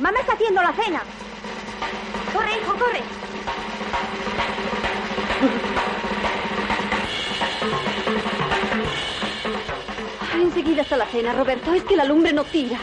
Mamá está haciendo la cena. Corre, hijo, corre. Enseguida está la cena, Roberto. Es que la lumbre no tira.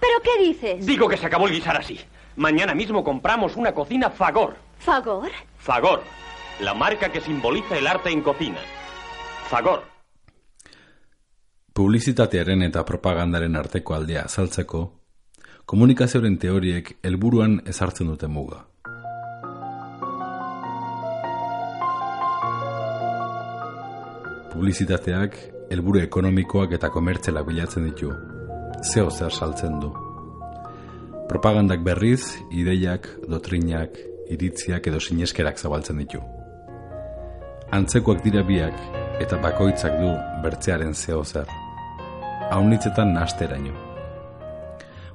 ¿Pero qué dices? Digo que se acabó el guisar así. Mañana mismo compramos una cocina Fagor. ¿Fagor? Fagor, la marca que simboliza el arte en cocina. Fagor. Publizitatearen eta propagandaren arteko aldea azaltzeko, komunikazioaren teoriek helburuan ezartzen dute muga. Publizitateak helburu ekonomikoak eta komertzela bilatzen ditu. Zeo zer saltzen du. Propagandak berriz, ideiak, dotrinak, iritziak edo sineskerak zabaltzen ditu. Antzekoak dira biak eta bakoitzak du bertzearen zeo zer. Haunitzetan nasteraino.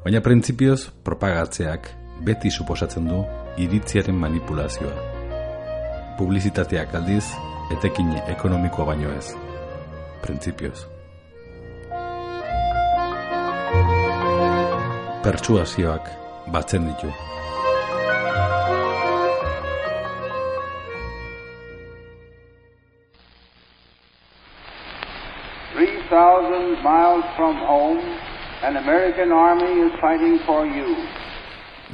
Baina printzipioz propagatzeak beti suposatzen du iritziaren manipulazioa. Publizitateak aldiz, etekin ekonomikoa baino ez. Printzipioz. Pertsuazioak batzen ditu. Miles from home, an American army is fighting for you.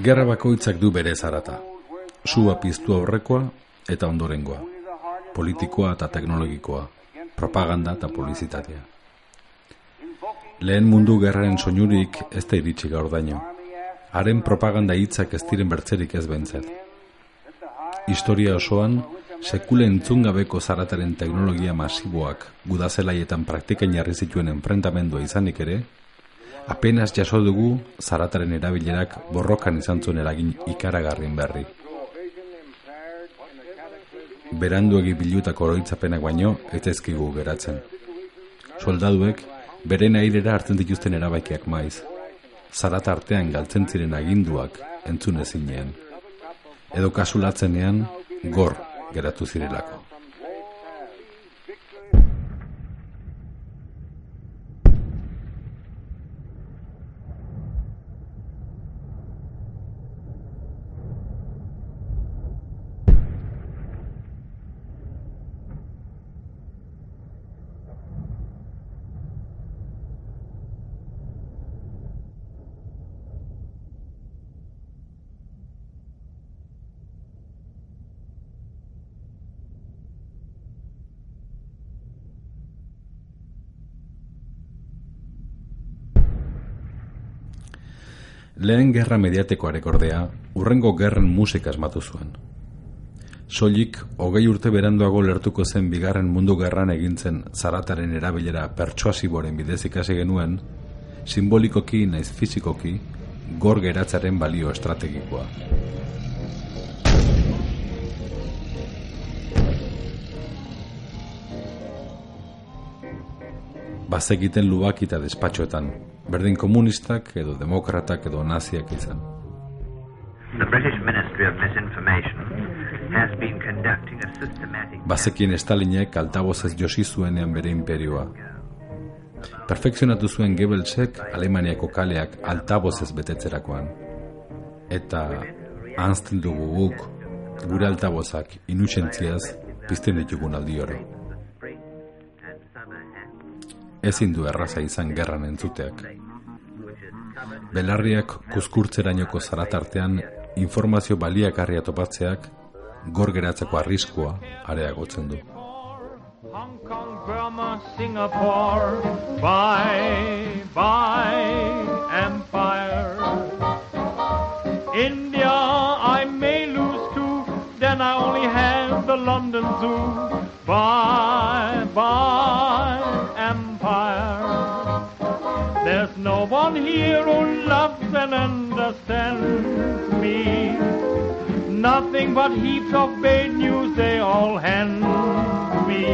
Gerra bakoitzak du bere zarata. Sua piztu aurrekoa eta ondorengoa. Politikoa eta teknologikoa. Propaganda eta publizitatea. Lehen mundu gerraren soinurik ez da iritsi gaur daño. Haren propaganda hitzak ez diren bertzerik ez bentzet. Historia osoan, sekule entzungabeko zarataren teknologia masiboak gudazelaietan praktikain jarri zituen enfrentamendua izanik ere, apenas jaso dugu zarataren erabilerak borrokan izan zuen eragin ikaragarrin berri. Beranduegi bilutako oroitzapenak baino ez ezkigu geratzen. Soldaduek beren airera hartzen dituzten erabakiak maiz. Zarata artean galtzen ziren aginduak entzun ezinean. Edo kasulatzenean gor geratu zirelako. Lehen gerra mediatikoarek ordea, urrengo gerren musika asmatu zuen. Soilik, hogei urte beranduago lertuko zen bigarren mundu gerran egintzen zarataren erabilera pertsuasiboren bidez ikasi genuen, simbolikoki naiz fizikoki, gor geratzaren balio estrategikoa. Bazekiten lubak eta despatxoetan, berdin komunistak edo demokratak edo naziak izan. The British Ministry of Misinformation has been conducting a systematic Bazekien Stalinek altabozez josi zuenean bere imperioa. Perfekzionatu zuen Goebbelsek Alemaniako kaleak altabozez betetzerakoan. Eta anzten dugu guk gure altabozak inutxentziaz pizten ditugun aldi oro. Ezin du erraza izan gerran entzuteak. Belarriak kuskurtzerainoko zaratartean informazio baliakarria topatzeak gor geratzeko arriskua areagotzen du. Hong Kong, Burma, Singapore, bye, bye, empire. India, I may lose too, then I only have the London Zoo. Who loves and understands me. Nothing but heaps of bad news they all hand me.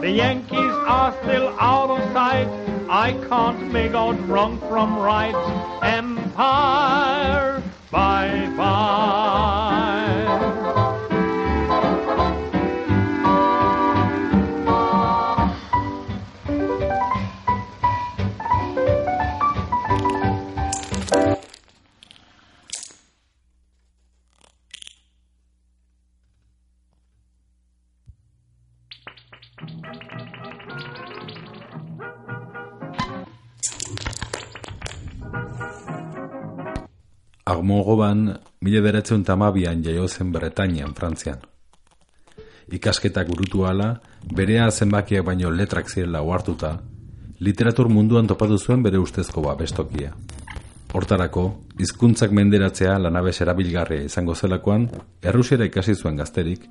The Yankees are still out of sight. I can't make out wrong from right. Empire, bye bye. Armand Goban mila beratzen tamabian jaio zen Bretainian, Frantzian. Ikasketak burutu ala, berea zenbakiak baino letrak zirela ohartuta, literatur munduan topatu zuen bere ustezko babestokia. Hortarako, hizkuntzak menderatzea lanabes erabilgarria izango zelakoan, errusiera ikasi zuen gazterik,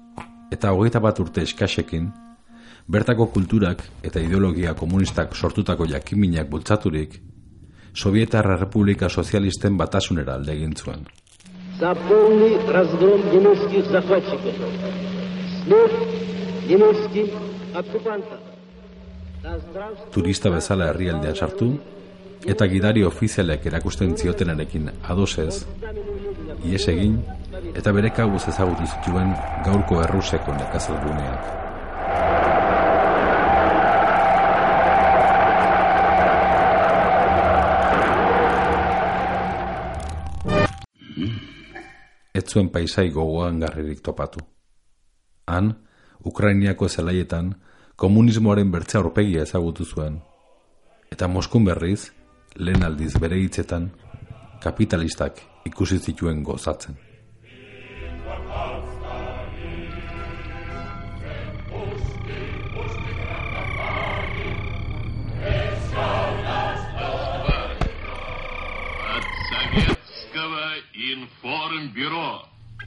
eta hogeita bat urte eskasekin, bertako kulturak eta ideologia komunistak sortutako jakiminak bultzaturik, Sovietar Republika Sozialisten batasunera alde egin zuen. за полный разгром немецких захватчиков, след немецких оккупантов. Да здравствует Turista bezala herrialdean sartu, eta gidari ofizialek erakusten ziotenarekin adosez, ies egin, eta bere kabuz ezagutu zituen gaurko erruseko nekazalguneak. Ez zuen paisai gogoan garririk topatu. Han, Ukrainiako zelaietan, komunismoaren bertza aurpegia ezagutu zuen. Eta Moskun berriz, lehen aldiz bere hitzetan, kapitalistak ikusi zituen gozatzen.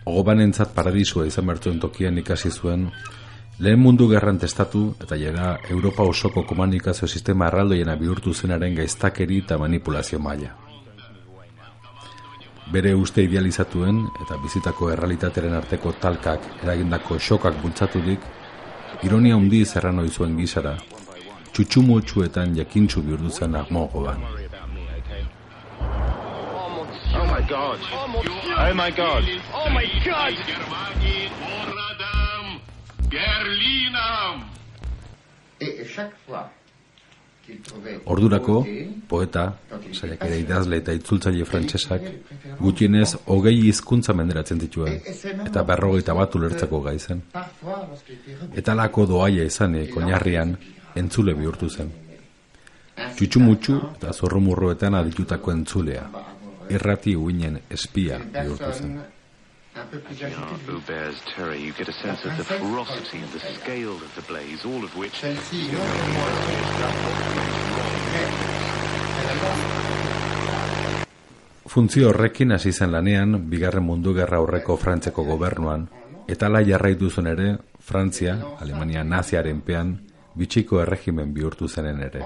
Ogobanentzat paradisua izan bertuen tokian ikasi zuen, lehen mundu gerran testatu eta jera Europa osoko komunikazio sistema erraldoiena bihurtu zenaren gaiztakeri eta manipulazio maila. Bere uste idealizatuen eta bizitako errealitatearen arteko talkak eragindako xokak bultzaturik, ironia handiz erran zuen gizara, txutxumutxuetan jakintzu bihurtu zen Armand Goban. Oh my god. Oh my god. Oh my god. Ordurako, poeta, saiakera idazle eta itzultzaile frantsesak, gutienez hogei hizkuntza menderatzen dituen, eta berrogeita bat ulertzeko gai zen. Eta lako doaia izane, konarrian, entzule bihurtu zen. Txutxumutxu eta zorromurroetan aditutako entzulea, irrati uinen espia une bihurtu zen. Aubert's terror, you get a sense of the ferocity and the scale of the blaze, all of which Funtzio horrekin hasi zen lanean, bigarren mundu gerra aurreko Frantzeko gobernuan, eta la jarraitu zen ere, Frantzia, Alemania naziaren pean, bitxiko erregimen bihurtu zenen ere.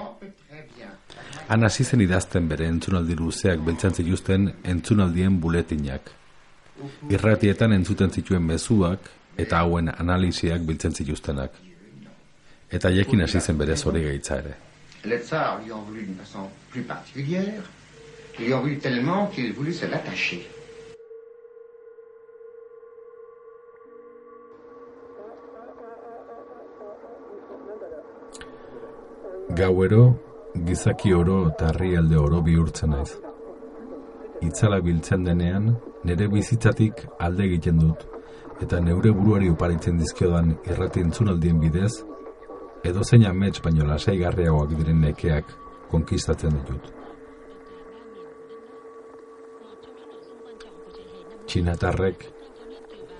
Han hasi zen idazten bere entzunaldi luzeak beltzan zituzten entzunaldien buletinak. Irratietan entzuten zituen mezuak eta hauen analisiak biltzen zituztenak. Eta jekin hasi zen bere zori gaitza ere. Les tsars lui ont voulu d'une façon plus particulière. Lui ont voulu tellement qu'il voulut se l'attacher. Gauero, gizaki oro eta herrialde oro bihurtzen naiz. Itzala biltzen denean, nire bizitzatik alde egiten dut, eta neure buruari uparitzen dizkiodan irrati entzunaldien bidez, edo zein amets baino lasaigarriagoak diren nekeak konkistatzen ditut. Txinatarrek,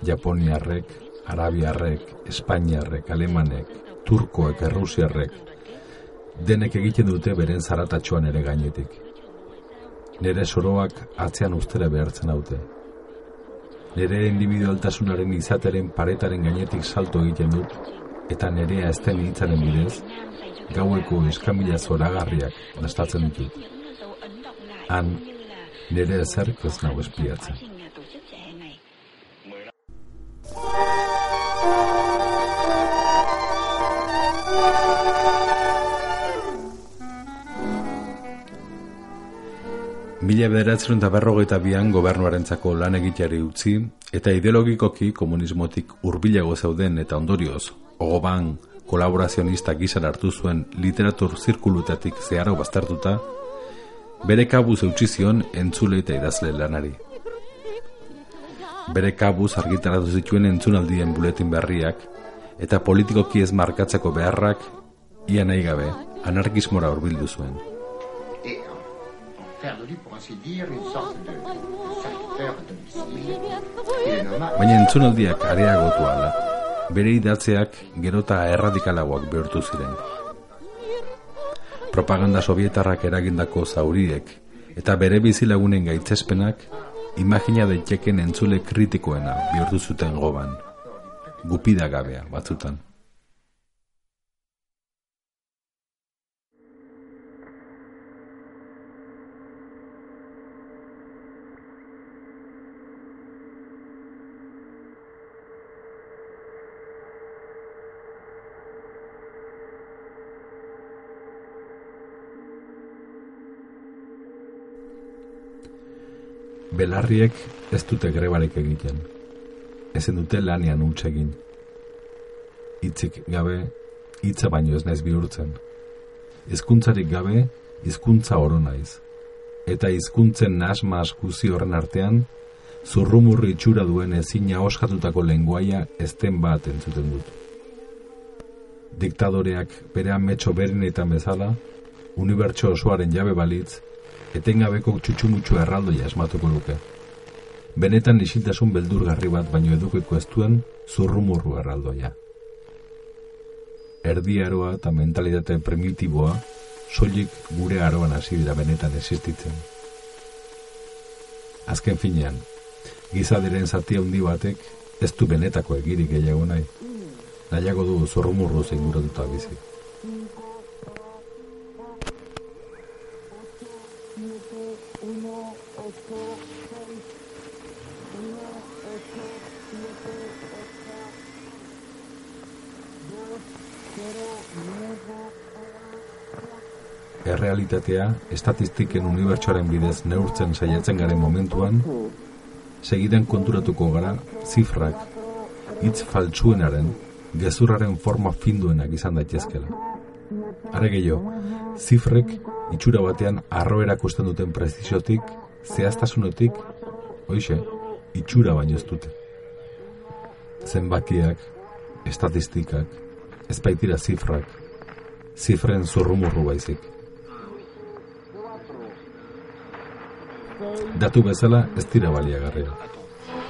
Japoniarrek, Arabiarrek, Espainiarrek, Alemanek, Turkoek, Errusiarrek, denek egiten dute beren zaratatxoan ere gainetik. Nere soroak atzean ustera behartzen haute. Nere individualtasunaren izateren paretaren gainetik salto egiten dut, eta nerea ezten hitzaren bidez, gaueko eskamila zoragarriak dastatzen ditut. Han, nere ezerk ez nago espiatzen. Mila bederatzen eta berrogeita bian gobernuarentzako lan egiteari utzi eta ideologikoki komunismotik hurbilago zeuden eta ondorioz, ogoban kolaborazionista gizan hartu zuen literatur zirkulutatik zeharo baztertuta, bere kabuz eutsi zion entzule eta idazle lanari. Bere kabuz argitaratu zituen entzunaldien buletin berriak eta politikoki ez markatzeko beharrak ia nahi gabe anarkismora hurbildu zuen. Baina entzunaldiak areagotu ala, bere idatzeak gerota erradikalagoak bihurtu ziren. Propaganda sovietarrak eragindako zauriek eta bere bizilagunen gaitzespenak imagina daiteken entzule kritikoena bihurtu zuten goban. Gupida gabea batzutan. Belarriek ez dute grebarik egiten. Ezen dute lanean huts egin. Hitzik gabe, hitza baino ez naiz bihurtzen. Hizkuntzarik gabe, hizkuntza oro naiz. Eta hizkuntzen nasmas guzi horren artean, zurrumurri itxura duen ezina oskatutako lenguaia ezten bat entzuten dut. Diktadoreak bere ametxo berenetan bezala, unibertso osoaren jabe balitz, etengabeko txutxumutxu erraldoia esmatuko luke. Benetan isiltasun beldurgarri bat baino edukeko ez duen zurrumurru erraldoia. Erdi aroa eta mentalitate primitiboa soilik gure aroan hasi dira benetan existitzen. Azken finean, gizaderen zati handi batek ez du benetako egirik gehiago nahi. Nahiago du zurrumurru zeinguratuta bizi. Errealitatea, estatistiken unibertsoaren bidez neurtzen saiatzen garen momentuan, segidan konturatuko gara zifrak, hitz faltsuenaren, gezurraren forma finduenak izan daitezkela. Are gehiago, zifrek itxura batean arro erakusten duten preziziotik, zehaztasunetik, hoixe, itxura baino ez dute. Zenbakiak, estatistikak, ez baitira zifrak, zifren zurrumurru baizik. Datu bezala ez dira baliagarria.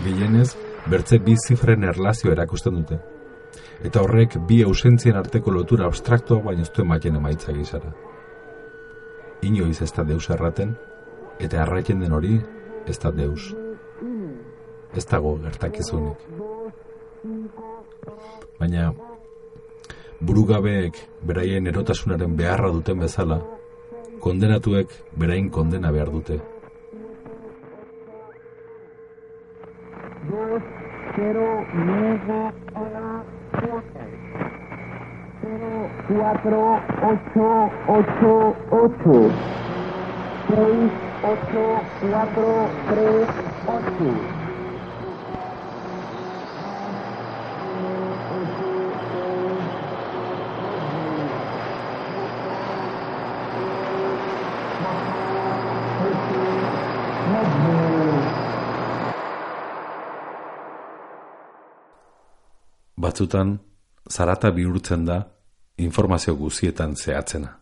Gehienez, bertze bi zifren erlazio erakusten dute. Eta horrek bi ausentzien arteko lotura abstraktoa baino ez du ematen emaitza gizara. Inoiz ez da deus erraten, eta erraiten den hori ez da deus. Ez dago gertakizunik. Baina, burugabeek beraien erotasunaren beharra duten bezala, kondenatuek berain kondena behar dute. dos, cero, nueve, una, siete. Cero, cuatro, ocho, ocho, ocho. Seis, ocho, cuatro, tres, ocho. Batzutan, zarata bihurtzen da informazio guzietan zehatzena.